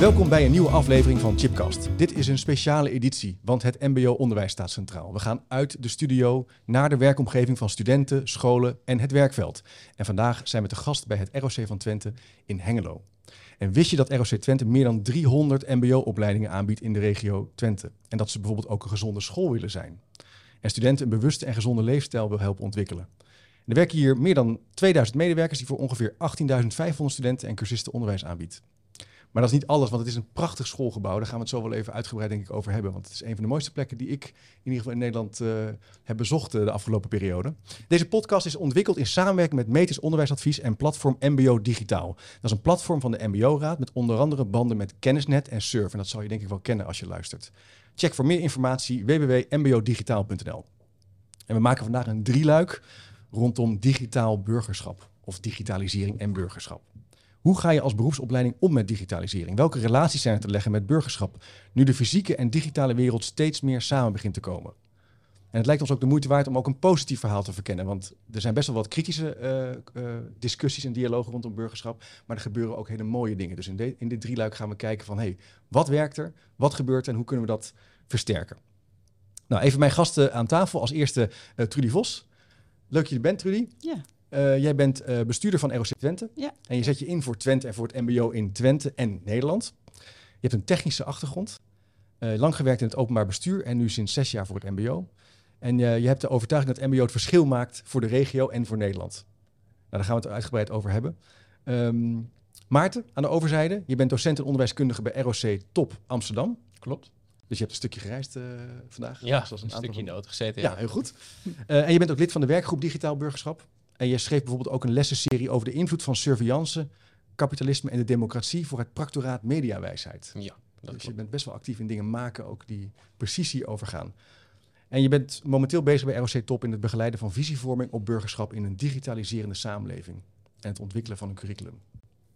Welkom bij een nieuwe aflevering van Chipcast. Dit is een speciale editie, want het MBO-onderwijs staat centraal. We gaan uit de studio naar de werkomgeving van studenten, scholen en het werkveld. En vandaag zijn we te gast bij het ROC van Twente in Hengelo. En wist je dat ROC Twente meer dan 300 MBO-opleidingen aanbiedt in de regio Twente? En dat ze bijvoorbeeld ook een gezonde school willen zijn. En studenten een bewuste en gezonde leefstijl wil helpen ontwikkelen. er werken hier meer dan 2000 medewerkers die voor ongeveer 18.500 studenten en cursisten onderwijs aanbiedt. Maar dat is niet alles, want het is een prachtig schoolgebouw. Daar gaan we het zo wel even uitgebreid denk ik over hebben. Want het is een van de mooiste plekken die ik in ieder geval in Nederland uh, heb bezocht uh, de afgelopen periode. Deze podcast is ontwikkeld in samenwerking met Metis Onderwijsadvies en platform MBO Digitaal. Dat is een platform van de MBO-raad met onder andere banden met Kennisnet en Surf. En dat zal je denk ik wel kennen als je luistert. Check voor meer informatie www.mbodigitaal.nl. En we maken vandaag een drieluik rondom digitaal burgerschap of digitalisering en burgerschap. Hoe ga je als beroepsopleiding om met digitalisering? Welke relaties zijn er te leggen met burgerschap, nu de fysieke en digitale wereld steeds meer samen begint te komen? En het lijkt ons ook de moeite waard om ook een positief verhaal te verkennen. Want er zijn best wel wat kritische uh, uh, discussies en dialogen rondom burgerschap. Maar er gebeuren ook hele mooie dingen. Dus in, de, in dit drieluik gaan we kijken van... hey, wat werkt er? Wat gebeurt er? En hoe kunnen we dat versterken? Nou, even mijn gasten aan tafel. Als eerste uh, Trudy Vos. Leuk dat je er bent, Trudy. Ja. Uh, jij bent uh, bestuurder van ROC Twente. Ja. En je zet je in voor Twente en voor het MBO in Twente en Nederland. Je hebt een technische achtergrond. Uh, lang gewerkt in het openbaar bestuur en nu sinds zes jaar voor het MBO. En je hebt de overtuiging dat het MBO het verschil maakt voor de regio en voor Nederland. Nou, daar gaan we het uitgebreid over hebben. Um, Maarten, aan de overzijde. Je bent docent en onderwijskundige bij ROC Top Amsterdam. Klopt. Dus je hebt een stukje gereisd vandaag. Ja, zoals een, een stukje nood gezeten. Ja. ja, heel goed. en je bent ook lid van de werkgroep Digitaal Burgerschap. En je schreef bijvoorbeeld ook een lessenserie over de invloed van surveillance, kapitalisme en de democratie voor het practoraat mediawijsheid. Ja, dat dus je bent best wel actief in dingen maken, ook die precies hierover gaan. En je bent momenteel bezig bij ROC Top in het begeleiden van visievorming op burgerschap in een digitaliserende samenleving. En het ontwikkelen van een curriculum.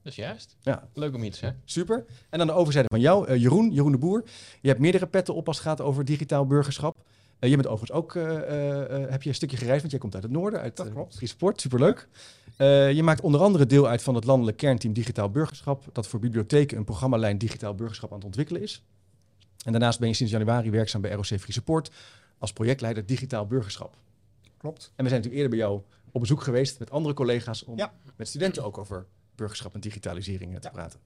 Dat is juist. Ja. Leuk om iets, hè? Super. En aan de overzijde van jou, uh, Jeroen, Jeroen de Boer. Je hebt meerdere petten op als het gaat over digitaal burgerschap. Uh, je bent overigens ook, uh, uh, heb je een stukje gereisd, want jij komt uit het noorden, uit. Friesport, superleuk. je maakt onder andere deel uit van het landelijk kernteam Digitaal Burgerschap, dat voor bibliotheken een programmalijn Digitaal Burgerschap aan het ontwikkelen is. En daarnaast ben je sinds januari werkzaam bij ROC Frieseport als projectleider Digitaal Burgerschap. Klopt. En we zijn natuurlijk eerder bij jou op bezoek geweest met andere collega's om ja. met studenten ook over burgerschap en digitalisering te ja. praten.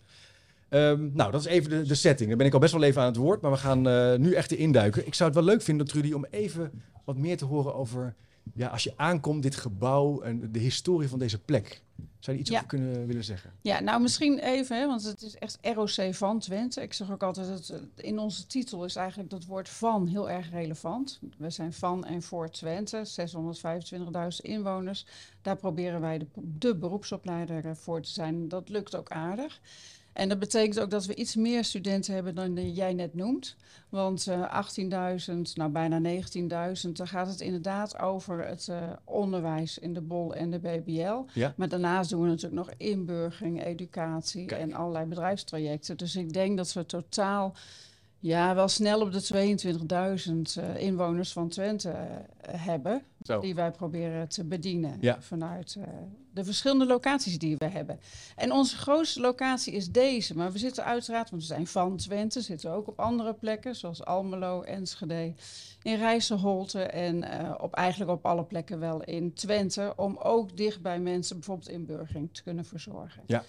Um, nou, dat is even de, de, setting. Daar ben ik al best wel even aan het woord, maar we gaan uh, nu echt induiken. Ik zou het wel leuk vinden, Trudy, om even wat meer te horen over... Ja, als je aankomt, dit gebouw en de historie van deze plek. Zou je iets ja. over kunnen willen zeggen? Ja, nou misschien even, hè, want het is echt ROC van Twente. Ik zeg ook altijd, dat in onze titel is eigenlijk dat woord van heel erg relevant. We zijn van en voor Twente, 625.000 inwoners. Daar proberen wij de, de beroepsopleider voor te zijn. Dat lukt ook aardig. En dat betekent ook dat we iets meer studenten hebben dan jij net noemt. Want uh, 18.000, nou bijna 19.000, daar gaat het inderdaad over het uh, onderwijs in de BOL en de BBL. Ja. Maar daarnaast doen we natuurlijk nog inburgering, educatie Kijk. en allerlei bedrijfstrajecten. Dus ik denk dat we totaal ja, wel snel op de 22.000 uh, inwoners van Twente hebben. Zo. Die wij proberen te bedienen Ja. vanuit uh, de verschillende locaties die we hebben. En onze grootste locatie is deze. Maar we zitten uiteraard, want we zijn van Twente, zitten ook op andere plekken. Zoals Almelo, Enschede, in Rijsselholte. En uh, op, eigenlijk op alle plekken wel in Twente. Om ook dicht bij mensen bijvoorbeeld inburgering te kunnen verzorgen. Ja.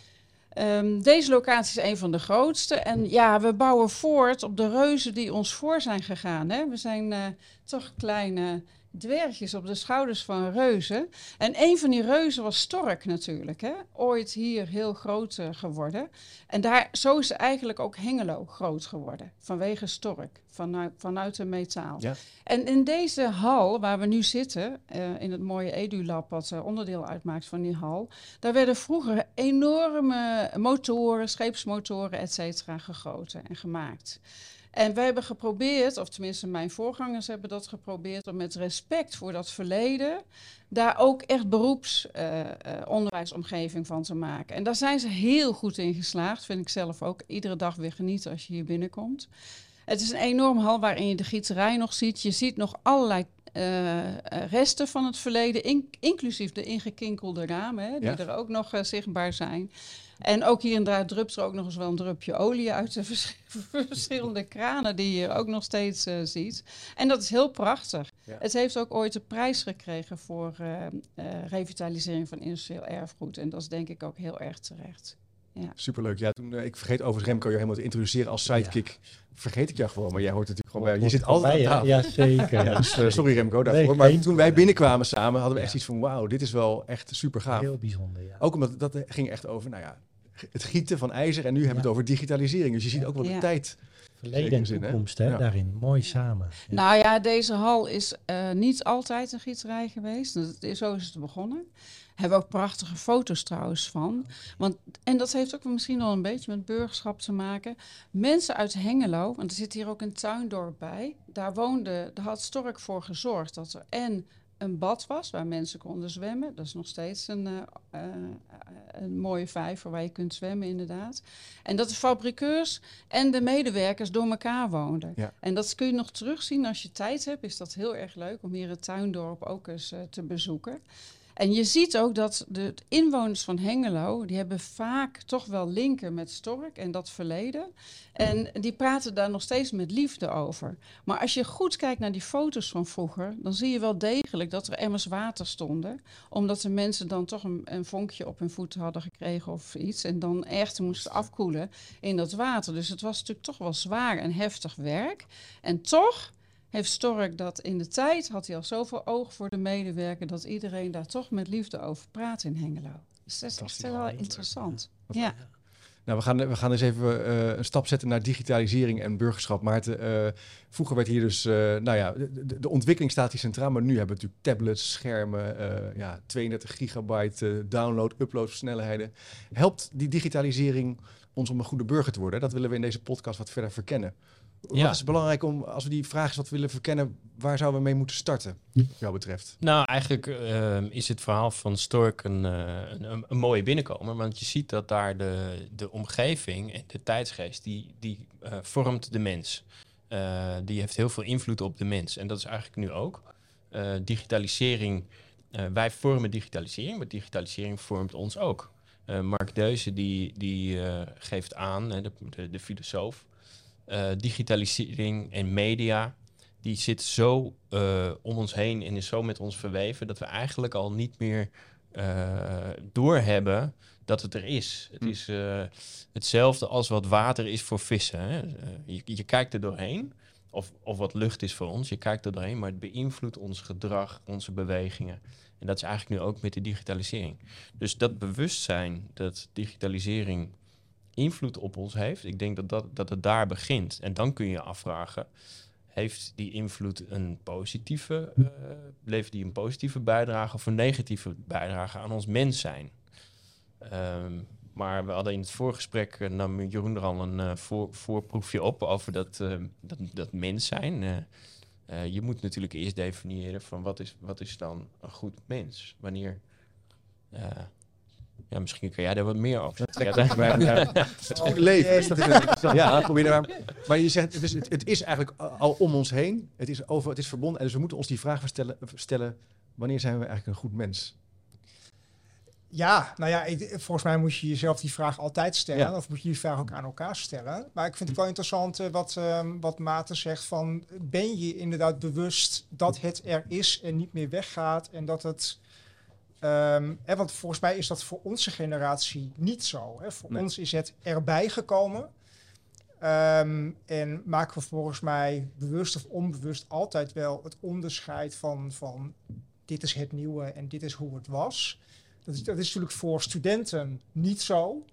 Um, deze locatie is een van de grootste. En ja, we bouwen voort op de reuzen die ons voor zijn gegaan. Hè? We zijn uh, toch kleine dwergjes op de schouders van reuzen. En een van die reuzen was Stork natuurlijk. Hè? Ooit hier heel groot uh, geworden. En daar, zo is eigenlijk ook Hengelo groot geworden. Vanwege Stork, vanuit, vanuit de metaal. Ja. En in deze hal waar we nu zitten, uh, in het mooie EduLab, wat uh, onderdeel uitmaakt van die hal. Daar werden vroeger enorme motoren, scheepsmotoren, et cetera, gegoten en gemaakt. En wij hebben geprobeerd, of tenminste mijn voorgangers hebben dat geprobeerd, om met respect voor dat verleden daar ook echt beroepsonderwijsomgeving uh, uh, van te maken. En daar zijn ze heel goed in geslaagd, vind ik zelf ook. Iedere dag weer genieten als je hier binnenkomt. Het is een enorm hal waarin je de gieterij nog ziet. Je ziet nog allerlei resten van het verleden, in, inclusief de ingekinkelde ramen, hè, die ja. er ook nog uh, zichtbaar zijn. En ook hier en daar drupt er ook nog eens wel een drupje olie uit de vers verschillende kranen die je ook nog steeds uh, ziet. En dat is heel prachtig. Ja. Het heeft ook ooit de prijs gekregen voor uh, uh, revitalisering van industrieel erfgoed. En dat is denk ik ook heel erg terecht. Ja. Superleuk. Ja, toen, ik vergeet overigens Remco je helemaal te introduceren als sidekick. Ja. Vergeet ik jou gewoon, maar jij hoort natuurlijk gewoon bij. Je zit altijd bij, aan tafel. Ja, zeker. ja, dus, sorry Remco daarvoor. Nee, maar toen wij binnenkwamen samen hadden we echt iets van wauw, dit is wel echt super gaaf. Heel bijzonder, ja. Ook omdat dat ging echt over, nou ja, het gieten van ijzer. En nu hebben we het over digitalisering. Dus je ziet ook wel de ja. tijd. Verleden en toekomst, hè? daarin. Mooi samen. Ja. Nou ja, deze hal is uh, niet altijd een gieterij geweest. Dat is, zo is het begonnen. Hebben we ook prachtige foto's trouwens van. Want, en dat heeft ook misschien wel een beetje met burgerschap te maken. Mensen uit Hengelo, want er zit hier ook een tuindorp bij. Daar woonde, daar had Stork voor gezorgd dat er en een bad was waar mensen konden zwemmen. Dat is nog steeds een, uh, uh, een mooie vijver waar je kunt zwemmen, inderdaad. En dat de fabrikeurs en de medewerkers door elkaar woonden. Ja. En dat kun je nog terugzien als je tijd hebt. Is dat heel erg leuk om hier het tuindorp ook eens uh, te bezoeken. En je ziet ook dat de inwoners van Hengelo, die hebben vaak toch wel linken met Stork en dat verleden. En die praten daar nog steeds met liefde over. Maar als je goed kijkt naar die foto's van vroeger, dan zie je wel degelijk dat er emmers water stonden. Omdat de mensen dan toch een, een vonkje op hun voeten hadden gekregen of iets. En dan echt moesten afkoelen in dat water. Dus het was natuurlijk toch wel zwaar en heftig werk. En toch heeft Stork dat in de tijd, had hij al zoveel oog voor de medewerker, dat iedereen daar toch met liefde over praat in Hengelo. Dus dat is echt wel interessant. Ja. Nou, we gaan, we gaan eens even uh, een stap zetten naar digitalisering en burgerschap. Maarten, uh, vroeger werd hier dus, uh, nou ja, de, de, ontwikkeling staat hier centraal, maar nu hebben we natuurlijk tablets, schermen, ja, 32 gigabyte download, upload snelheden. Helpt die digitalisering ons om een goede burger te worden? Dat willen we in deze podcast wat verder verkennen. Ja. Wat is belangrijk om, als we die vraag eens wat willen verkennen, waar zouden we mee moeten starten, wat jou betreft? Nou, eigenlijk uh, is het verhaal van Stork een, uh, een, een, mooie binnenkomer, want je ziet dat daar de, de omgeving en de tijdsgeest, die, die uh, vormt de mens. die heeft heel veel invloed op de mens. En dat is eigenlijk nu ook. digitalisering, wij vormen digitalisering, maar digitalisering vormt ons ook. Mark Deuze die, die geeft aan, de, de, de filosoof, uh, digitalisering en media, die zit zo uh, om ons heen en is zo met ons verweven dat we eigenlijk al niet meer uh, doorhebben dat het er is. Het hm. is hetzelfde als wat water is voor vissen. Hè? Je, je, kijkt er doorheen, of, of wat lucht is voor ons, je kijkt er doorheen, maar het beïnvloedt ons gedrag, onze bewegingen. En dat is eigenlijk nu ook met de digitalisering. Dus dat bewustzijn dat digitalisering invloed op ons heeft. Ik denk dat, dat, dat het daar begint. En dan kun je je afvragen, heeft die invloed een positieve, uh, levert die een positieve bijdrage of een negatieve bijdrage aan ons mens zijn? Um, maar we hadden in het voorgesprek, uh, nam Jeroen er al een uh, voor, voorproefje op over dat, dat, dat mens zijn. je moet natuurlijk eerst definiëren van wat is, wat is dan een goed mens? Wanneer ja, misschien kan jij daar wat meer over zeggen. het goede leven. ja, probeer daar. Maar je zegt, het is, het, is eigenlijk al om ons heen. Het is, over, het is verbonden. En dus we moeten ons die vraag stellen, stellen wanneer zijn we eigenlijk een goed mens? Ja, nou ja, volgens mij moet je jezelf die vraag altijd stellen. Of moet je die vraag ook aan elkaar stellen. Maar ik vind het wel interessant uh, wat, uh, wat Maarten zegt van... ben je inderdaad bewust dat het er is en niet meer weggaat... en dat het Um, hè, want volgens mij is dat voor onze generatie niet zo. Hè. Voor ons is het erbij gekomen. Ehm, en maken we volgens mij bewust of onbewust altijd wel het onderscheid van, van dit is het nieuwe en dit is hoe het was. Dat is, dat is natuurlijk voor studenten niet zo.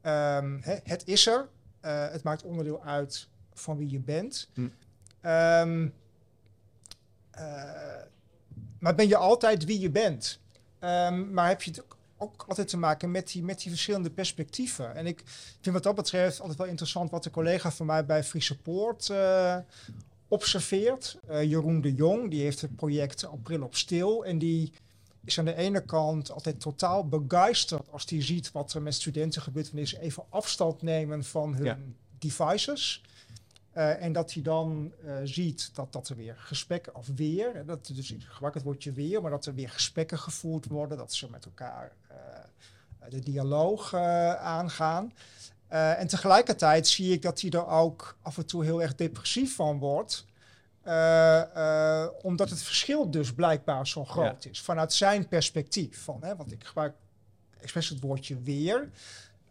Ehm, het is er. Uh, het maakt onderdeel uit van wie je bent. Hm. Um, maar ben je altijd wie je bent? Um, maar heb je het ook altijd te maken met die, met die verschillende perspectieven. En ik vind wat dat betreft altijd wel interessant wat de collega van mij bij Free Support uh, observeert. Uh, Jeroen de Jong, die heeft het project April op Stil. En die is aan de ene kant altijd totaal begeisterd als hij ziet wat er met studenten gebeurt wanneer ze even afstand nemen van hun devices. Uh, en dat hij dan uh, ziet dat, dat er weer gesprekken, of weer, dat dus gebruik het woordje weer, maar dat er weer gesprekken gevoerd worden, dat ze met elkaar uh, de dialoog aangaan. en tegelijkertijd zie ik dat hij er ook af en toe heel erg depressief van wordt. omdat het verschil dus blijkbaar zo groot is. Vanuit zijn perspectief. Van, hè, want ik gebruik expres het woordje weer.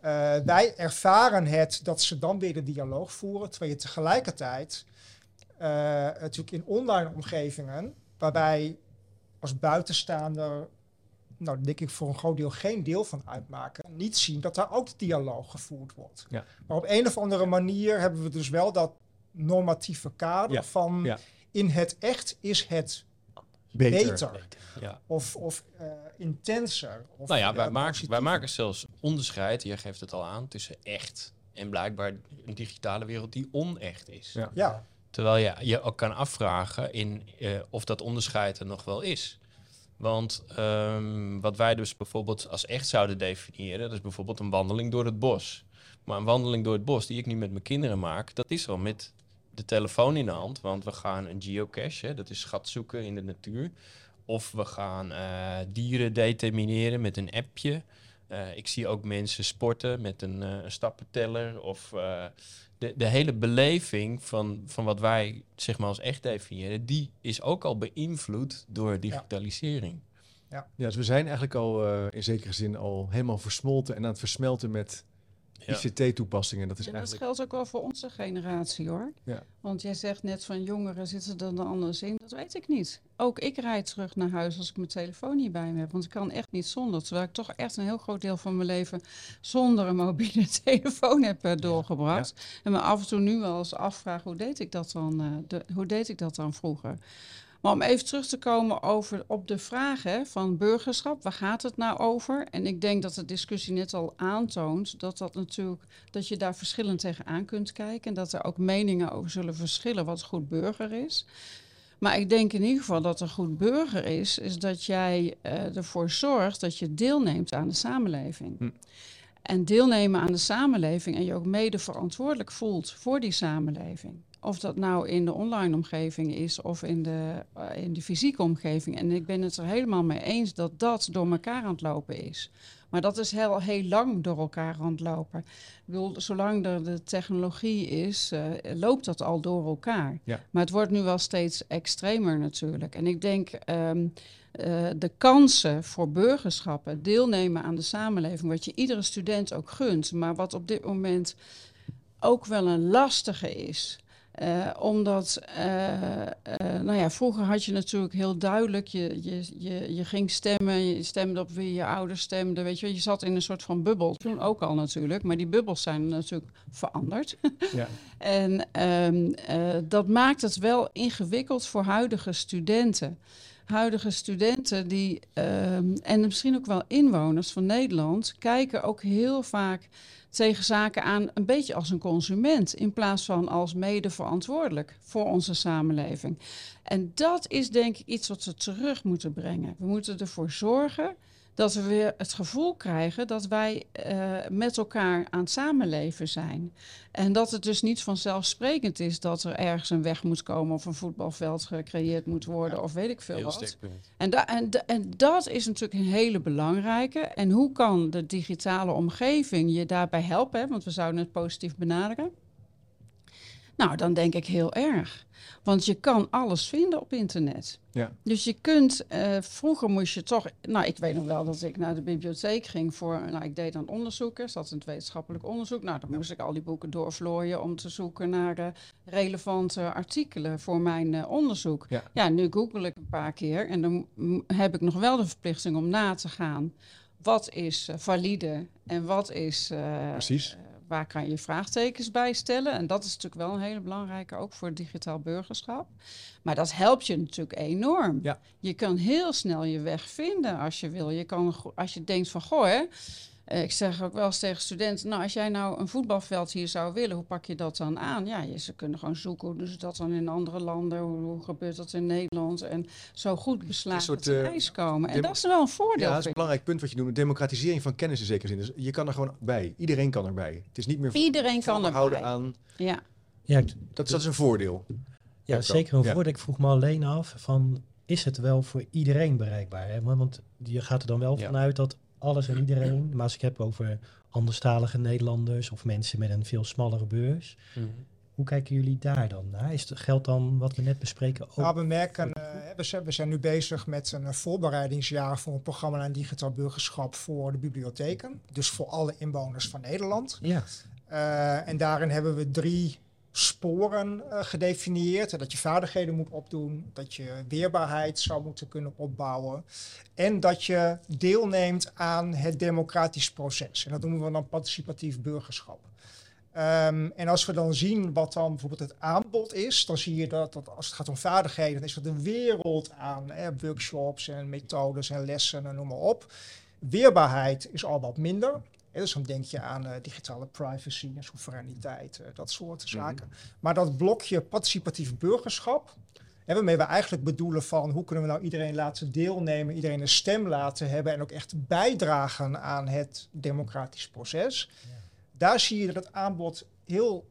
Uh, wij ervaren het dat ze dan weer de dialoog voeren, terwijl je tegelijkertijd uh, natuurlijk in online omgevingen, waarbij als buitenstaander, nou denk ik voor een groot deel geen deel van uitmaken, niet zien dat daar ook dialoog gevoerd wordt. Ja. Maar op een of andere manier hebben we dus wel dat normatieve kader van ja. in het echt is het beter. Ja. Of, of uh, intenser. Of, nou ja, wij, maken, wij maken zelfs onderscheid, jij geeft het al aan, tussen echt en blijkbaar een digitale wereld die onecht is. Ja. ja. Terwijl je je ook kan afvragen in, uh, of dat onderscheid er nog wel is. Want um, wat wij dus bijvoorbeeld als echt zouden definiëren, dat is bijvoorbeeld een wandeling door het bos. Maar een wandeling door het bos die ik nu met mijn kinderen maak, dat is al met de telefoon in de hand, want we gaan een geocache, hè, dat is schat zoeken in de natuur. Of we gaan uh, dieren determineren met een appje. Uh, ik zie ook mensen sporten met een, uh, een stappenteller. Of de, de hele beleving van, van wat wij zeg maar als echt definiëren, die is ook al beïnvloed door digitalisering. Ja. ja, dus we zijn eigenlijk al in zekere zin al helemaal versmolten en aan het versmelten met ICT-toepassingen. Dat, is eigenlijk... dat geldt ook wel voor onze generatie hoor. Ja. Want jij zegt net van jongeren zitten er dan anders in. Dat weet ik niet. Ook ik rijd terug naar huis als ik mijn telefoon niet bij me heb. Want ik kan echt niet zonder. Terwijl ik toch echt een heel groot deel van mijn leven zonder een mobiele telefoon heb uh, doorgebracht. En me af en toe nu wel eens afvraag hoe deed ik dat dan, uh, de, hoe deed ik dat dan vroeger? Maar om even terug te komen over, op de vraag hè, van burgerschap, waar gaat het nou over? En ik denk dat de discussie net al aantoont dat, dat, natuurlijk, dat je daar verschillend tegenaan kunt kijken. En dat er ook meningen over zullen verschillen wat goed burger is. Maar ik denk in ieder geval dat een goed burger is, is dat jij uh, ervoor zorgt dat je deelneemt aan de samenleving. Hm. En deelnemen aan de samenleving en je ook mede verantwoordelijk voelt voor die samenleving. Of dat nou in de online omgeving is of in de, uh, in de fysieke omgeving. En ik ben het er helemaal mee eens dat dat door elkaar aan het lopen is. Maar dat is heel, heel lang door elkaar aan het lopen. Ik bedoel, zolang er de technologie is, uh, loopt dat al door elkaar. Ja. Maar het wordt nu wel steeds extremer natuurlijk. En ik denk um, uh, de kansen voor burgerschappen, deelnemen aan de samenleving, wat je iedere student ook gunt, maar wat op dit moment ook wel een lastige is. Uh, omdat, uh, uh, nou ja, vroeger had je natuurlijk heel duidelijk, je, je, je, je ging stemmen, je stemde op wie je ouders stemden, weet je, je zat in een soort van bubbel. Toen ook al natuurlijk, maar die bubbels zijn natuurlijk veranderd. Ja. en um, dat maakt het wel ingewikkeld voor huidige studenten. Huidige studenten die, um, en misschien ook wel inwoners van Nederland, kijken ook heel vaak tegen zaken aan een beetje als een consument in plaats van als mede verantwoordelijk voor onze samenleving. En dat is denk ik iets wat we terug moeten brengen. We moeten ervoor zorgen dat we weer het gevoel krijgen dat wij uh, met elkaar aan het samenleven zijn. En dat het dus niet vanzelfsprekend is dat er ergens een weg moet komen of een voetbalveld gecreëerd moet worden of weet ik veel wat. En, da en, en dat is natuurlijk een hele belangrijke. En hoe kan de digitale omgeving je daarbij helpen? Want we zouden het positief benaderen. Nou, dan denk ik heel erg. Want je kan alles vinden op internet. Ja. Dus je kunt, uh, vroeger moest je toch, nou ik weet nog wel dat ik naar de bibliotheek ging voor, nou ik deed dan onderzoeken, zat in het wetenschappelijk onderzoek. Nou dan moest ik al die boeken doorvlooien om te zoeken naar uh, relevante artikelen voor mijn uh, onderzoek. Ja. ja, nu google ik een paar keer en dan heb ik nog wel de verplichting om na te gaan. Wat is valide en wat is Precies waar kan je vraagtekens bij stellen? En dat is natuurlijk wel een hele belangrijke, ook voor digitaal burgerschap. Maar dat helpt je natuurlijk enorm. Ja. Je kan heel snel je weg vinden als je wil. Je kan, als je denkt van, goh, hè, ik zeg ook wel eens tegen studenten, nou als jij nou een voetbalveld hier zou willen, hoe pak je dat dan aan? Ja, ze kunnen gewoon zoeken, hoe doen ze dat dan in andere landen? Hoe, gebeurt dat in Nederland? En zo goed beslagen soort, uh, ijs komen. En dat is wel een voordeel. Ja, dat is een belangrijk punt wat je noemt. Democratisering van kennis in zekere zin. Dus je kan er gewoon bij. Iedereen kan erbij. Het is niet meer Iedereen kan houden aan... Ja. ja dat, dat is een voordeel. Ja, zeker een voordeel. Ik vroeg me alleen af van... Is het wel voor iedereen bereikbaar? Hè? Want je gaat er dan wel vanuit dat alles en iedereen. Maar als ik heb over anderstalige Nederlanders of mensen met een veel smallere beurs. Mhm. Hoe kijken jullie daar dan naar? Is het, geldt dan wat we net bespreken ook? Nou, we merken, uh, we, zijn, we zijn nu bezig met een voorbereidingsjaar voor een programma aan digitaal burgerschap voor de bibliotheken. Dus voor alle inwoners van Nederland. Ja. Uh, en daarin hebben we drie sporen uh, gedefinieerd. Dat je vaardigheden moet opdoen, dat je weerbaarheid zou moeten kunnen opbouwen. En dat je deelneemt aan het democratisch proces. En dat noemen we dan participatief burgerschap. Um, en als we dan zien wat dan bijvoorbeeld het aanbod is, dan zie je dat, dat als het gaat om vaardigheden, dan is dat een wereld aan workshops en methodes en lessen en noem maar op. Weerbaarheid is al wat minder dus dan denk je aan uh, digitale privacy en soevereiniteit, uh, dat soort mhm. zaken. Maar dat blokje participatief burgerschap, hè, waarmee we eigenlijk bedoelen van hoe kunnen we nou iedereen laten deelnemen, iedereen een stem laten hebben en ook echt bijdragen aan het democratisch proces. Ja. Daar zie je dat het aanbod heel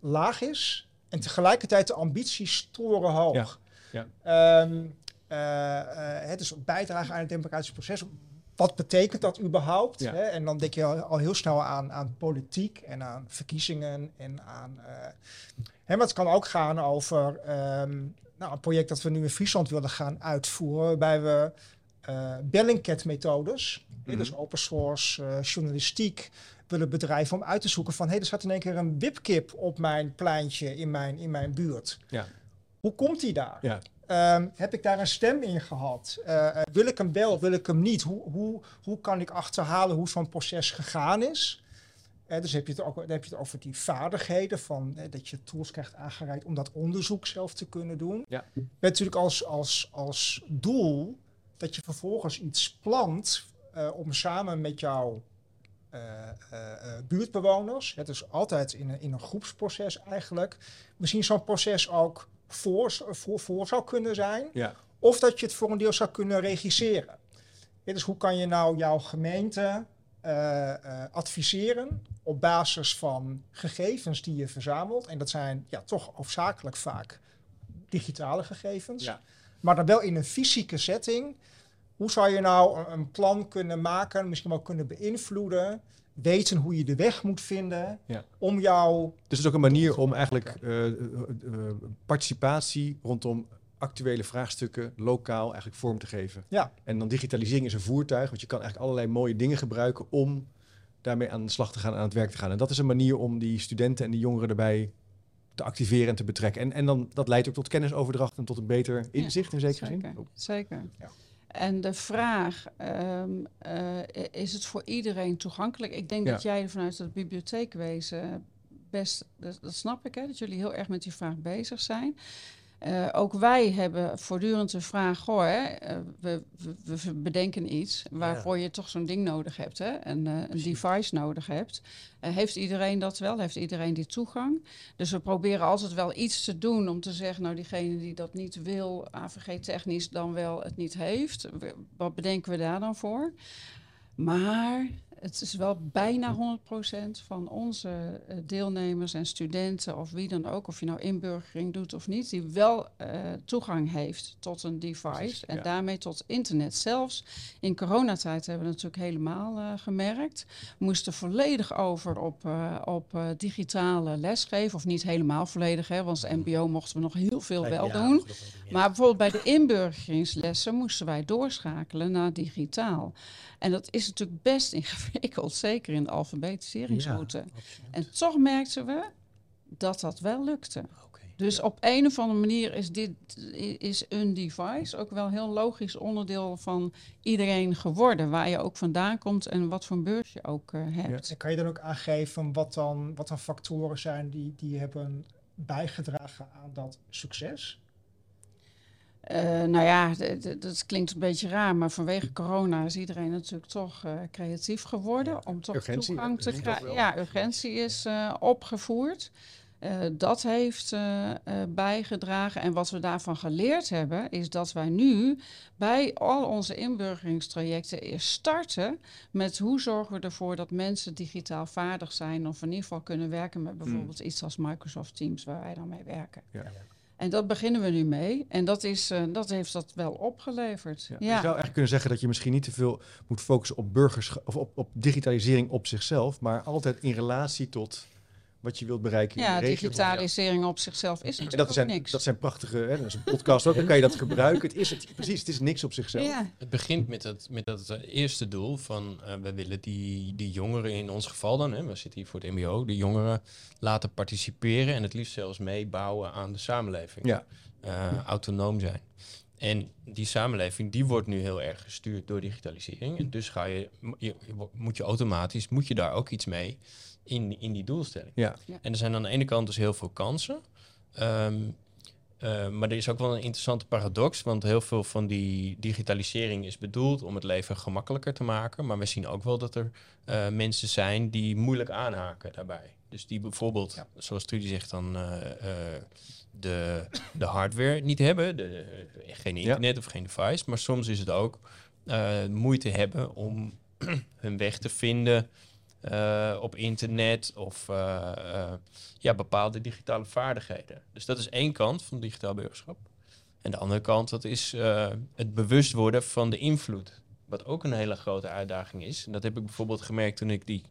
laag is en tegelijkertijd de ambities torenhoog. Ja. Ja. Um, uh, uh, dus bijdragen aan het democratisch proces wat betekent dat überhaupt? Hè? En dan denk je al, heel snel aan, aan politiek en aan verkiezingen en aan. Uh, hè, maar het kan ook gaan over um, nou, een project dat we nu in Friesland willen gaan uitvoeren, waarbij we uh, Bellingcat-methodes, mm dus open source uh, journalistiek, willen bedrijven om uit te zoeken van hé, hey, er staat in één keer een wipkip op mijn pleintje in mijn, in mijn buurt. Ja. Hoe komt die daar? Ja. Um, heb ik daar een stem in gehad? Uh, wil ik hem wel, wil ik hem niet? Hoe, hoe, hoe kan ik achterhalen hoe zo'n proces gegaan is? Uh, dus heb je, het ook, dan heb je het over die vaardigheden, van, uh, dat je tools krijgt aangereikt om dat onderzoek zelf te kunnen doen. Ja. Met natuurlijk als, als, als doel dat je vervolgens iets plant om samen met jouw buurtbewoners, het is altijd in een, in een groepsproces eigenlijk, misschien zo'n proces ook voor, voor, voor zou kunnen zijn. Ja. Of dat je het voor een deel zou kunnen regisseren. dus hoe kan je nou jouw gemeente uh, uh, adviseren op basis van gegevens die je verzamelt? En dat zijn ja, toch hoofdzakelijk vaak digitale gegevens. Ja. Maar dan wel in een fysieke setting. Hoe zou je nou een, een plan kunnen maken, misschien wel kunnen beïnvloeden? Weten hoe je de weg moet vinden ja. om jou. Dus het is ook een manier om eigenlijk uh, uh, participatie rondom actuele vraagstukken lokaal eigenlijk vorm te geven. Ja. En dan digitalisering is een voertuig, want je kan eigenlijk allerlei mooie dingen gebruiken om daarmee aan de slag te gaan, aan het werk te gaan. En dat is een manier om die studenten en die jongeren erbij te activeren en te betrekken. En, en dan, dat leidt ook tot kennisoverdracht en tot een beter inzicht in zekere zeker, zin. Zeker. Ja. En de vraag, um, uh, is het voor iedereen toegankelijk? Ik denk ja. dat jij vanuit het bibliotheekwezen best, dat, dat snap ik, hè, dat jullie heel erg met die vraag bezig zijn. Uh, ook wij hebben voortdurend de vraag: goh, hè, uh, we, we, we, bedenken iets waarvoor ja. je toch zo'n ding nodig hebt, hè, en, uh, een device nodig hebt. heeft iedereen dat wel? Heeft iedereen die toegang? Dus we proberen altijd wel iets te doen om te zeggen: nou, diegene die dat niet wil, AVG-technisch dan wel het niet heeft. Wat bedenken we daar dan voor? Maar het is wel bijna 100% van onze eh, deelnemers en studenten of wie dan ook, of je nou inburgering doet of niet, die wel uh, toegang heeft tot een device Precies, en ja. daarmee tot internet. Zelfs in coronatijd hebben we natuurlijk helemaal uh, gemerkt. We moesten volledig over op, uh, op digitale lesgeven, of niet helemaal volledig, hè, want als MBO mochten we nog heel veel wel Ja, doen. Maar bijvoorbeeld bij de inburgeringslessen moesten wij doorschakelen naar digitaal. En dat is natuurlijk best ingewikkeld, zeker in de alfabetiseringsroute. Ja. En toch merkten we dat dat wel lukte. Dus op een of andere manier is dit is een device ook wel heel logisch onderdeel van iedereen geworden. Waar je ook vandaan komt en wat voor beurs je ook uh, hebt. En kan je dan ook aangeven wat dan, wat dan factoren zijn die, die hebben bijgedragen aan dat succes? Uh, nou ja, dat klinkt een beetje raar, maar vanwege corona is iedereen natuurlijk toch uh, creatief geworden. Ja, om toch urgentie, toegang te krijgen. Ja, urgentie is uh, opgevoerd. dat heeft bijgedragen. En wat we daarvan geleerd hebben, is dat wij nu bij al onze inburgeringstrajecten eerst starten met hoe zorgen we ervoor dat mensen digitaal vaardig zijn of in ieder geval kunnen werken met bijvoorbeeld mm. iets als Microsoft Teams waar wij dan mee werken. Ja. En dat beginnen we nu mee. En dat, is, uh, dat heeft dat wel opgeleverd. Ja. Ja. Je zou eigenlijk kunnen zeggen dat je misschien niet te veel moet focussen op burgerschap of op, op digitalisering op zichzelf, maar altijd in relatie tot wat je wilt bereiken. Ja, in de regio. digitalisering op zichzelf is En dat zijn, ook niks. dat zijn prachtige, hè, dat is een podcast ook, dan kan je dat gebruiken. Het is het, precies, het is niks op zichzelf. ja. Het begint met dat, met dat uh, eerste doel van uh, we willen die, die jongeren in ons geval dan, hè, we zitten hier voor het MBO, de jongeren laten participeren en het liefst zelfs meebouwen aan de samenleving. Ja. Uh, autonoom zijn. En die samenleving die wordt nu heel erg gestuurd door digitalisering. En dus ga je, je, moet je automatisch, moet je daar ook iets mee in, in die doelstelling. Ja. Ja. En er zijn aan de ene kant dus heel veel kansen. Um, uh, maar er is ook wel een interessante paradox, want heel veel van die digitalisering is bedoeld om het leven gemakkelijker te maken. Maar we zien ook wel dat er uh, mensen zijn die moeilijk aanhaken daarbij. Dus die bijvoorbeeld, ja. zoals Trudy zegt, dan uh, de, de hardware niet hebben, de, geen internet ja. of geen device. Maar soms is het ook moeite hebben om hun weg te vinden uh, op internet of uh, uh, ja, bepaalde digitale vaardigheden. Dus dat is één kant van digitaal burgerschap. En de andere kant, dat is het bewust worden van de invloed. Wat ook een hele grote uitdaging is. En dat heb ik bijvoorbeeld gemerkt toen ik die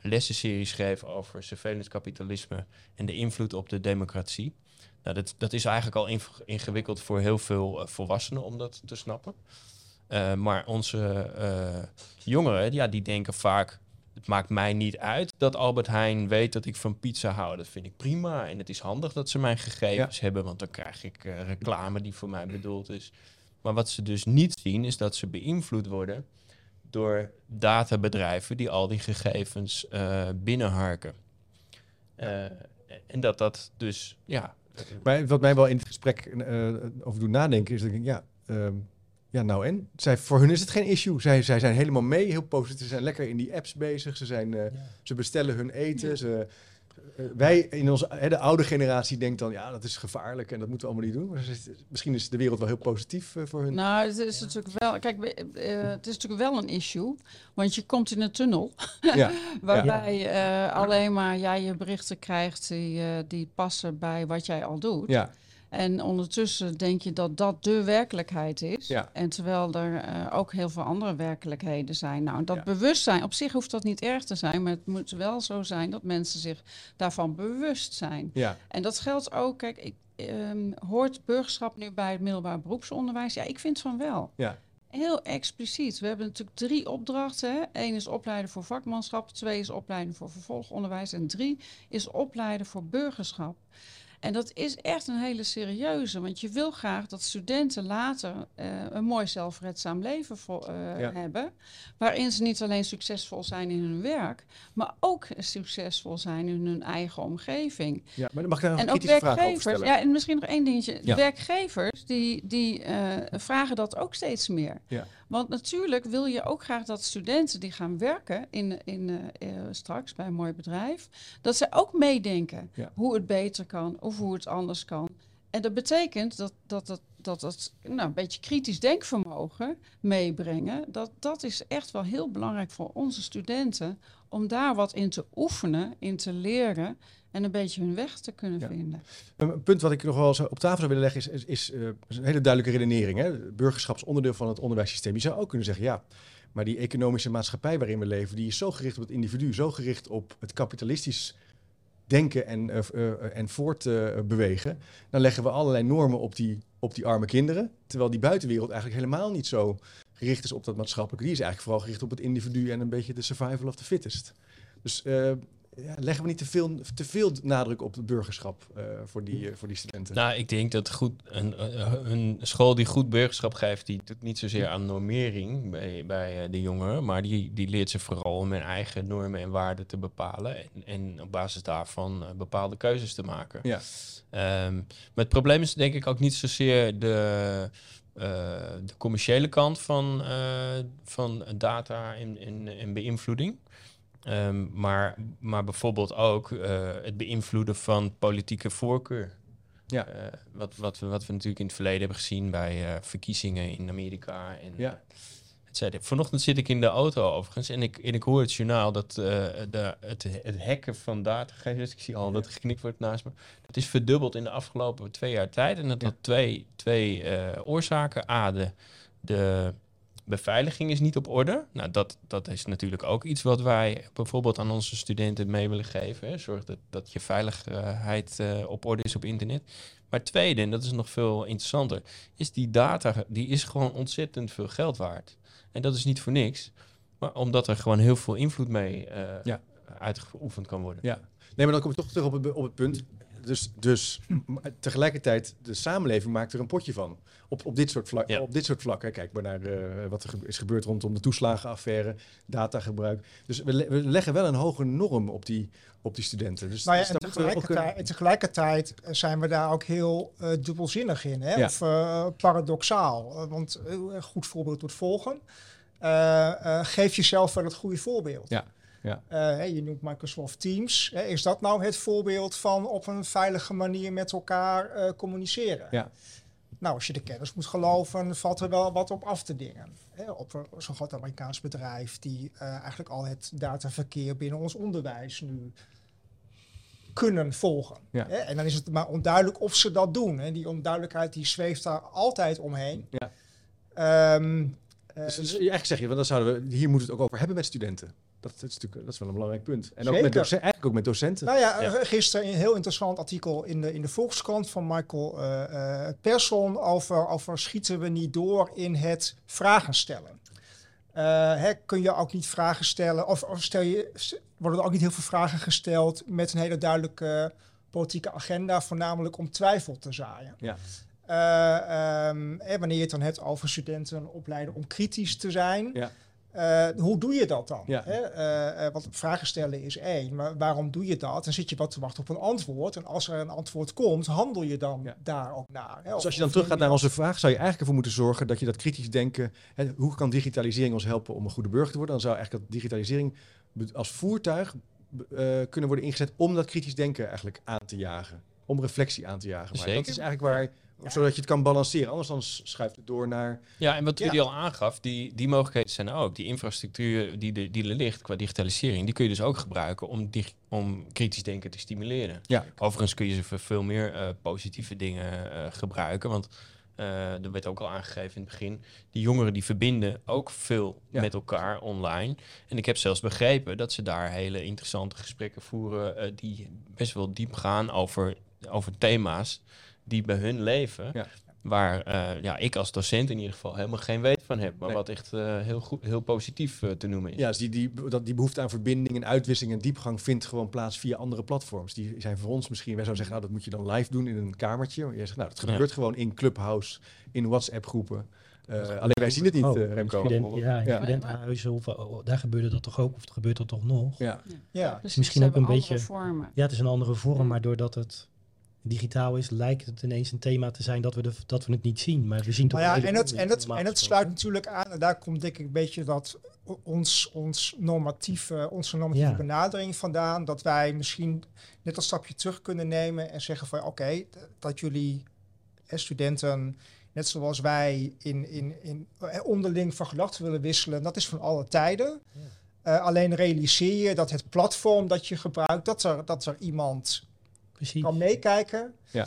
lessenserie schreef over surveillance kapitalisme en de invloed op de democratie. Nou, dat, dat is eigenlijk al ingewikkeld voor heel veel volwassenen om dat te snappen. maar onze jongeren, ja, die denken vaak het maakt mij niet uit dat Albert Heijn weet dat ik van pizza hou. Dat vind ik prima. En het is handig dat ze mijn gegevens ja. hebben, want dan krijg ik uh, reclame die voor mij bedoeld is. Maar wat ze dus niet zien, is dat ze beïnvloed worden door databedrijven die al die gegevens uh, binnenharken. Uh, en dat dat dus, ja. Maar wat mij wel in het gesprek over doet nadenken, is dat ik denk, ja. Um ja, nou en? Zij, voor hun is het geen issue. Zij, zij zijn helemaal mee, heel positief. Ze zijn lekker in die apps bezig. Ze, zijn, uh, ja. ze bestellen hun eten. Ja. Ze, uh, wij in onze uh, de oude generatie denkt dan, ja, dat is gevaarlijk en dat moeten we allemaal niet doen. Maar is, misschien is de wereld wel heel positief eh, voor hun. Nou, het is ja. natuurlijk wel, kijk, eh, het is natuurlijk wel een issue, want je komt in een tunnel ja. waarbij eh, alleen maar jij je berichten krijgt die, eh, die passen bij wat jij al doet. Ja. En ondertussen denk je dat dat de werkelijkheid is. Ja. En terwijl er uh, ook heel veel andere werkelijkheden zijn. Nou, dat Ja. bewustzijn, op zich hoeft dat niet erg te zijn, maar het moet wel zo zijn dat mensen zich daarvan bewust zijn. Ja. En dat geldt ook, kijk, ik, ehm, hoort burgerschap nu bij het middelbaar beroepsonderwijs? Ja, ik vind van wel. Ja. Heel expliciet. We hebben natuurlijk drie opdrachten. Hè. Eén is opleiden voor vakmanschap, twee is opleiden voor vervolgonderwijs en drie is opleiden voor burgerschap. En dat is echt een hele serieuze, want je wil graag dat studenten later uh, een mooi zelfredzaam leven voor, uh, Ja. hebben. Waarin ze niet alleen succesvol zijn in hun werk, maar ook succesvol zijn in hun eigen omgeving. ja, maar dan mag ik daar nog En een ook kritische vraag over werkgevers, stellen. ja, en misschien nog één dingetje. Ja. Werkgevers die, die uh, vragen dat ook steeds meer. Ja. Want natuurlijk wil je ook graag dat studenten die gaan werken in, in, uh, uh, straks bij een mooi bedrijf, dat ze ook meedenken Ja. hoe het beter kan of hoe het anders kan. En dat betekent dat dat, dat, dat, dat nou, een beetje kritisch denkvermogen meebrengen, dat, dat is echt wel heel belangrijk voor onze studenten om daar wat in te oefenen, in te leren en een beetje hun weg te kunnen vinden. Een punt wat ik nog wel op tafel zou willen leggen is, is, is, uh, een hele duidelijke redenering. Hè? Burgerschap is onderdeel van het onderwijssysteem. Je zou ook kunnen zeggen, ja, maar die economische maatschappij waarin we leven, die is zo gericht op het individu, zo gericht op het kapitalistisch denken en, uh, uh, en voortbewegen. dan leggen we allerlei normen op die, op die arme kinderen. Terwijl die buitenwereld eigenlijk helemaal niet zo gericht is op dat maatschappelijke. Die is eigenlijk vooral gericht op het individu en een beetje de survival of the fittest. Dus ja, leggen we niet te veel, te veel nadruk op het burgerschap uh, voor, die, uh, voor die studenten? Nou, ik denk dat goed, een, uh, een school die goed burgerschap geeft, die doet niet zozeer aan normering bij, bij de jongeren, maar die, die leert ze vooral om hun eigen normen en waarden te bepalen en, en op basis daarvan bepaalde keuzes te maken. Ja. Um, maar het probleem is denk ik ook niet zozeer de, de commerciële kant van, van data en, en, en beïnvloeding. Um, maar, maar bijvoorbeeld ook uh, het beïnvloeden van politieke voorkeur. Ja. Uh, wat, wat, we, wat we natuurlijk in het verleden hebben gezien bij uh, verkiezingen in Amerika. En, ja. Vanochtend zit ik in de auto overigens en ik, en ik hoor het journaal dat de, het, het hacken van datagevers, ik zie al dat geknipt wordt naast me, dat is verdubbeld in de afgelopen twee jaar tijd. En dat had twee, twee oorzaken. A, de, de beveiliging is niet op orde. Nou, dat, dat is natuurlijk ook iets wat wij bijvoorbeeld aan onze studenten mee willen geven. Hè. Zorg dat, dat je veiligheid uh, op orde is op internet. Maar tweede, en dat is nog veel interessanter, is die data, die is gewoon ontzettend veel geld waard. En dat is niet voor niks, maar omdat er gewoon heel veel invloed mee uh, ja. uitgeoefend kan worden. Ja, nee, maar dan kom ik toch terug op het, op het punt dus, dus tegelijkertijd, de samenleving maakt er een potje van. Op, op, dit, soort vlak, op dit soort vlakken. Kijk maar naar uh, wat er is gebeurd rondom de toeslagenaffaire, datagebruik. Dus we, we, leggen wel een hoge norm op die, op die studenten. Dus, nou ja, dus en, tegelijkertijd, en, tegelijkertijd, zijn we daar ook heel uh, dubbelzinnig in. Hè? Ja. Of uh, paradoxaal. want een goed voorbeeld tot volgen. geef jezelf wel het goede voorbeeld. Ja. Ja. Uh, je noemt Microsoft Teams. Is dat nou het voorbeeld van op een veilige manier met elkaar uh, communiceren? Ja. Nou, als je de kennis moet geloven, valt er wel wat op af te dingen. Hè, op zo'n groot Amerikaans bedrijf die uh, eigenlijk al het dataverkeer binnen ons onderwijs nu kunnen volgen. Ja. En dan is het maar onduidelijk of ze dat doen. En die onduidelijkheid die zweeft daar altijd omheen. Ja. Um, dus, dus eigenlijk zeg je, want dan zouden we hier moeten we het ook over hebben met studenten. Dat, is natuurlijk dat is wel een belangrijk punt. En ook met docenten, eigenlijk ook met docenten. Nou ja, ja, gisteren een heel interessant artikel in de, in de Volkskrant van Michael uh, Persson over, over schieten we niet door in het vragen stellen. Uh, hè, kun je ook niet vragen stellen, of, of, stel je, worden er ook niet heel veel vragen gesteld met een hele duidelijke politieke agenda, voornamelijk om twijfel te zaaien. Ja. Uh, um, wanneer je het dan hebt over studenten opleiden om kritisch te zijn. Ja. Uh, hoe doe je dat dan? Ja. Hè? Uh, uh, want vragen stellen is één, maar waarom doe je dat? Dan zit je wat te wachten op een antwoord. En als er een antwoord komt, handel je dan ja. daar ook naar. Hè? Dus als je dan teruggaat naar onze vraag, zou je eigenlijk ervoor moeten zorgen dat je dat kritisch denken, hè, hoe kan digitalisering ons helpen om een goede burger te worden? Dan zou eigenlijk dat digitalisering als voertuig kunnen worden ingezet om dat kritisch denken eigenlijk aan te jagen. Om reflectie aan te jagen. Maar dat is eigenlijk waar zodat je het kan balanceren. Anders dan schuift het door naar... Ja, en wat jullie al aangaf, die, die mogelijkheden zijn ook. Die infrastructuur die, de, die er ligt qua digitalisering... die kun je dus ook gebruiken om, om kritisch denken te stimuleren. Ja. Overigens kun je ze voor veel meer uh, positieve dingen uh, gebruiken. Want uh, er werd ook al aangegeven in het begin... die jongeren die verbinden ook veel ja. met elkaar online. En ik heb zelfs begrepen dat ze daar hele interessante gesprekken voeren... die best wel diep gaan over, over thema's die bij hun leven. Ja. Waar uh, ja, ik als docent in ieder geval helemaal geen weet van heb. Maar wat echt uh, heel, goed, heel positief uh, te noemen is. Ja, dus die, die, dat, die behoefte aan verbinding en uitwisseling en diepgang vindt gewoon plaats via andere platforms. Die zijn voor ons misschien, wij zouden zeggen, nou dat moet je dan live doen in een kamertje. Maar jij zegt, nou dat gebeurt ja. gewoon in Clubhouse, in WhatsApp groepen. alleen wij zien het niet, oh, Remco. Student, ja, in ja. studentenhuizen, of, oh, daar gebeurde dat toch ook, of het gebeurt er toch nog? Ja, ja. ja. Dus misschien ook een beetje. Vormen. Ja, het is een andere vorm, maar doordat het digitaal is, lijkt het ineens een thema te zijn dat we, de, dat we het niet zien. Maar we zien toch nou ja, en het, en, het, en het sluit natuurlijk aan, en daar komt denk ik een beetje dat ons, ons normatieve, onze normatieve benadering vandaan, dat wij misschien net een stapje terug kunnen nemen en zeggen van oké, dat jullie studenten, net zoals wij, in, in, in, onderling van gedachten willen wisselen. Dat is van alle tijden. alleen realiseer je dat het platform dat je gebruikt, dat er, dat er iemand Precies. kan meekijken. Ja.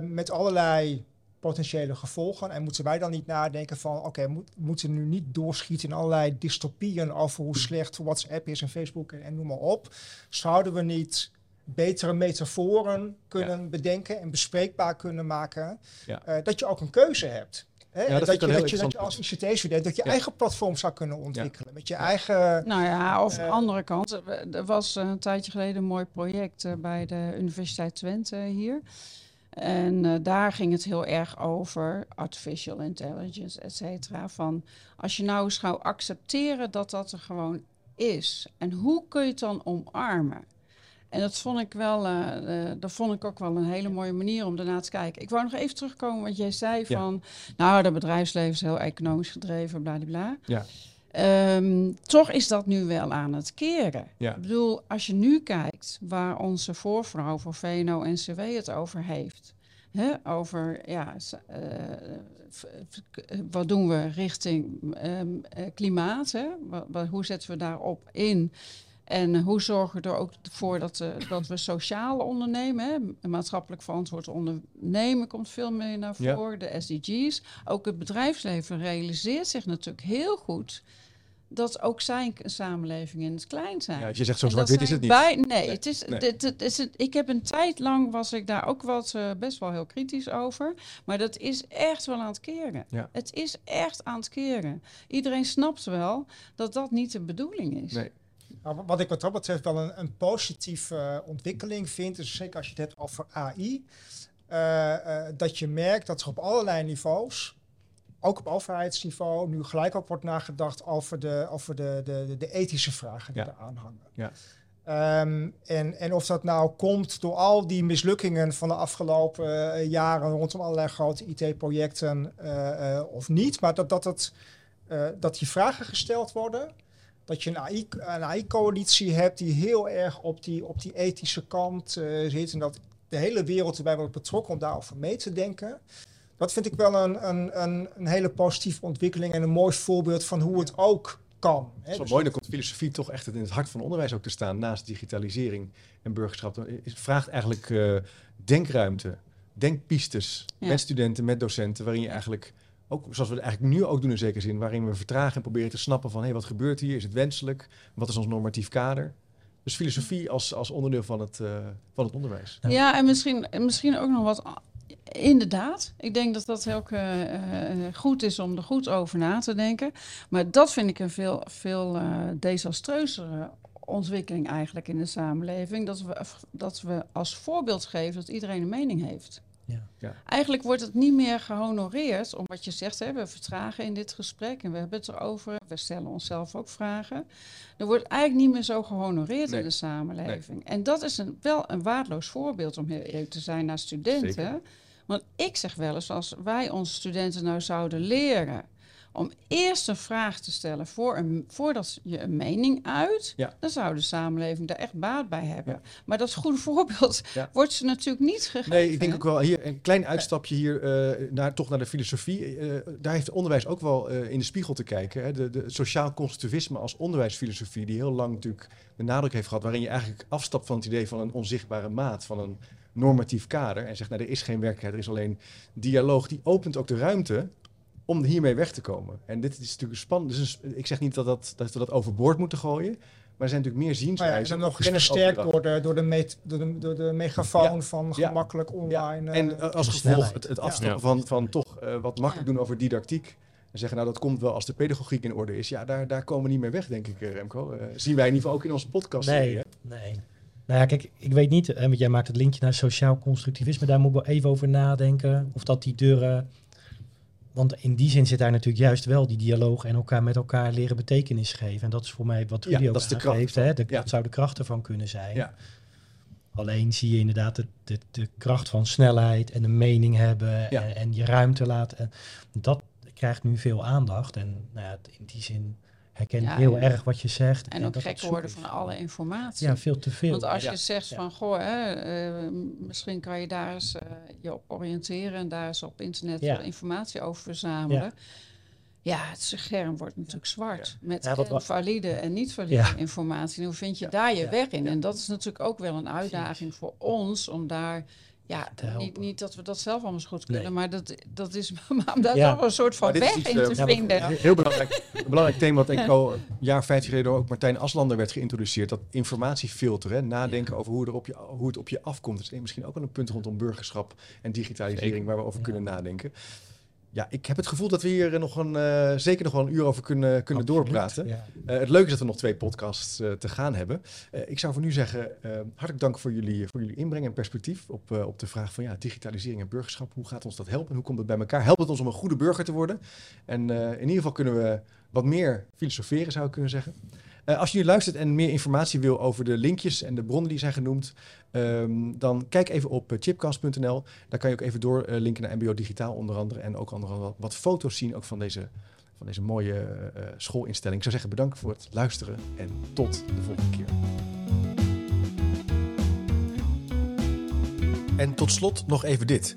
met allerlei potentiële gevolgen. En moeten wij dan niet nadenken van, oké, okay, moet, moeten nu niet doorschieten in allerlei dystopieën over hoe slecht WhatsApp is en Facebook en, noem maar op. Zouden we niet betere metaforen kunnen bedenken en bespreekbaar kunnen maken, ja. uh, dat je ook een keuze hebt. Hè? Ja, dat, dat, je, dat, je, dat, je, als ICT-student dat je eigen platform zou kunnen ontwikkelen. Met je eigen. Nou ja, of uh, andere kant. Er was een tijdje geleden een mooi project uh, bij de Universiteit Twente hier. En uh, daar ging het heel erg over artificial intelligence, et cetera. Van als je nou eens zou accepteren dat dat er gewoon is. En hoe kun je het dan omarmen? En dat vond ik wel, uh, uh, dat vond ik ook wel een hele mooie manier om daarna te kijken. Ik wou nog even terugkomen wat jij zei van, nou, dat bedrijfsleven is heel economisch gedreven, bla bla. Ja. Um, toch is dat nu wel aan het keren. Ja. Ik bedoel, als je nu kijkt waar onze voorvrouw voor VNO-NCW het over heeft. Hè, over ja, uh, wat doen we richting um, klimaat? Hè? Wat, hoe zetten we daarop in? En hoe zorgen we er ook voor dat, uh, dat we sociaal ondernemen? Hè? Maatschappelijk verantwoord ondernemen komt veel meer naar voren. De SDG's. Ook het bedrijfsleven realiseert zich natuurlijk heel goed dat ook zijn samenleving in het klein zijn. Ja, als je zegt zo zwart-wit is het niet. Bij, nee, Het is, Dit, het is ik heb een tijd lang was ik daar ook wat uh, best wel heel kritisch over. Maar dat is echt wel aan het keren. Ja. Het is echt aan het keren. Iedereen snapt wel dat dat niet de bedoeling is. Nee. Nou, wat ik wat dat betreft wel een, een positieve uh, ontwikkeling vind, is zeker als je het hebt over AI, uh, uh, dat je merkt dat er op allerlei niveaus ook op overheidsniveau nu gelijk ook wordt nagedacht over de, over de, de, de ethische vragen die ja. eraan hangen. Ja. Um, en, en of dat nou komt door al die mislukkingen van de afgelopen uh, jaren rondom allerlei grote IT-projecten uh, uh, of niet, maar dat, dat, het, dat die vragen gesteld worden. Dat je een AI, een AI-coalitie hebt die heel erg op die, op die ethische kant zit. En dat de hele wereld erbij wordt betrokken om daarover mee te denken dat vind ik wel een, een, een, een, hele positieve ontwikkeling en een mooi voorbeeld van hoe het ook kan. Hè? Zo dus mooi, dan komt filosofie toch echt in het hart van onderwijs ook te staan, naast digitalisering en burgerschap. Het vraagt eigenlijk uh, denkruimte, denkpistes met studenten, met docenten, waarin je eigenlijk ook zoals we het eigenlijk nu ook doen in zekere zin, waarin we vertragen en proberen te snappen van hé, hey, wat gebeurt hier? Is het wenselijk? Wat is ons normatief kader? Dus filosofie als, als onderdeel van het, uh, van het onderwijs. Ja, en misschien, misschien ook nog wat Inderdaad, ik denk dat dat heel uh, goed is om er goed over na te denken. Maar dat vind ik een veel, veel uh, desastreuzere ontwikkeling eigenlijk in de samenleving. Dat we, dat we als voorbeeld geven dat iedereen een mening heeft. Ja. ja. Eigenlijk wordt het niet meer gehonoreerd om wat je zegt. Hè, we vertragen in dit gesprek en we hebben het erover. We stellen onszelf ook vragen. Er wordt eigenlijk niet meer zo gehonoreerd in de samenleving. En dat is een, wel een waardeloos voorbeeld om heel eerlijk te zijn naar studenten. Want ik zeg wel eens, als wij onze studenten nou zouden leren om eerst een vraag te stellen voor een, voordat je een mening uit, dan zou de samenleving daar echt baat bij hebben. Maar dat goede voorbeeld wordt ze natuurlijk niet gegeven. Nee, ik denk ook wel hier een klein uitstapje hier uh, naar, toch naar de filosofie. Uh, daar heeft onderwijs ook wel uh, in de spiegel te kijken. Hè. De, de sociaal constructivisme als onderwijsfilosofie, die heel lang natuurlijk de nadruk heeft gehad, waarin je eigenlijk afstapt van het idee van een onzichtbare maat, van een normatief kader en zegt, nou, er is geen werkelijkheid, er is alleen dialoog, die opent ook de ruimte om hiermee weg te komen. En dit is natuurlijk spannend. Dus ik zeg niet dat, dat, dat we dat overboord moeten gooien, maar er zijn natuurlijk meer zienswijzen. Nou ja, nog versterkt door de, door, de door, de, door de megafoon van gemakkelijk online. En uh, als gevolg het, het afstappen van, van toch uh, wat makkelijk doen over didactiek. En zeggen, nou dat komt wel als de pedagogiek in orde is. Ja, daar, daar komen we niet meer weg, denk ik, Remco. Uh, zien wij in ieder geval ook in onze podcast. Nee, nee. Nou ja, kijk, ik weet niet, want jij maakt het linkje naar sociaal constructivisme, daar moet ik wel even over nadenken. Of dat die deuren. Want in die zin zit daar natuurlijk juist wel die dialoog en elkaar met elkaar leren betekenis geven. En dat is voor mij wat Trudy ja, ook dat. Hè? De, Dat zou de kracht ervan kunnen zijn. Ja. Alleen zie je inderdaad de, de, de, kracht van snelheid en de mening hebben en, en, je ruimte laten. En dat krijgt nu veel aandacht. En nou ja, in die zin herken Ja, heel ja. erg wat je zegt. En ook dat gek worden van alle informatie. Ja, veel te veel. Want als Ja. je zegt Ja. van, goh, hè, eh, misschien kan je daar eens eh, je op oriënteren en daar eens op internet informatie over verzamelen. Ja, het scherm wordt natuurlijk zwart met Ja, wat en wa- valide en niet valide Ja. informatie. En hoe vind je daar je weg in? Ja. En dat is natuurlijk ook wel een uitdaging voor ons om daar, ja, Te helpen. niet, niet dat we dat zelf allemaal goed kunnen, Nee. maar dat, dat is maar om daar Ja. wel een soort van weg iets, in eh, te ja, vinden. Ja. Heel belangrijk, een belangrijk thema wat ik al een jaar, vijf jaar geleden ook Martijn Aslander werd geïntroduceerd. Dat informatiefilter, hè, nadenken over hoe, er op je, hoe het op je afkomt. Dat is misschien ook wel een punt rondom burgerschap en digitalisering Zeker. waar we over Ja. kunnen nadenken. Ja, ik heb het gevoel dat we hier nog een, eh, zeker nog wel een uur over kunnen, kunnen Absoluut, doorpraten. Ja. Eh, het leuke is dat we nog twee podcasts eh, te gaan hebben. Eh, ik zou voor nu zeggen, eh, hartelijk dank voor jullie, voor jullie inbreng en perspectief op, eh, op de vraag van ja, digitalisering en burgerschap. Hoe gaat ons dat helpen? Hoe komt het bij elkaar? Helpt het ons om een goede burger te worden? En eh, in ieder geval kunnen we wat meer filosoferen, zou ik kunnen zeggen. Eh, als je nu luistert en meer informatie wil over de linkjes en de bronnen die zijn genoemd, ehm, dan kijk even op eh, chipcast.nl. Daar kan je ook even doorlinken naar MBO Digitaal onder andere. En ook andere wat, foto's zien ook van deze, van deze mooie eh, eh, schoolinstelling. Ik zou zeggen bedankt voor het luisteren en tot de volgende keer. En tot slot nog even dit.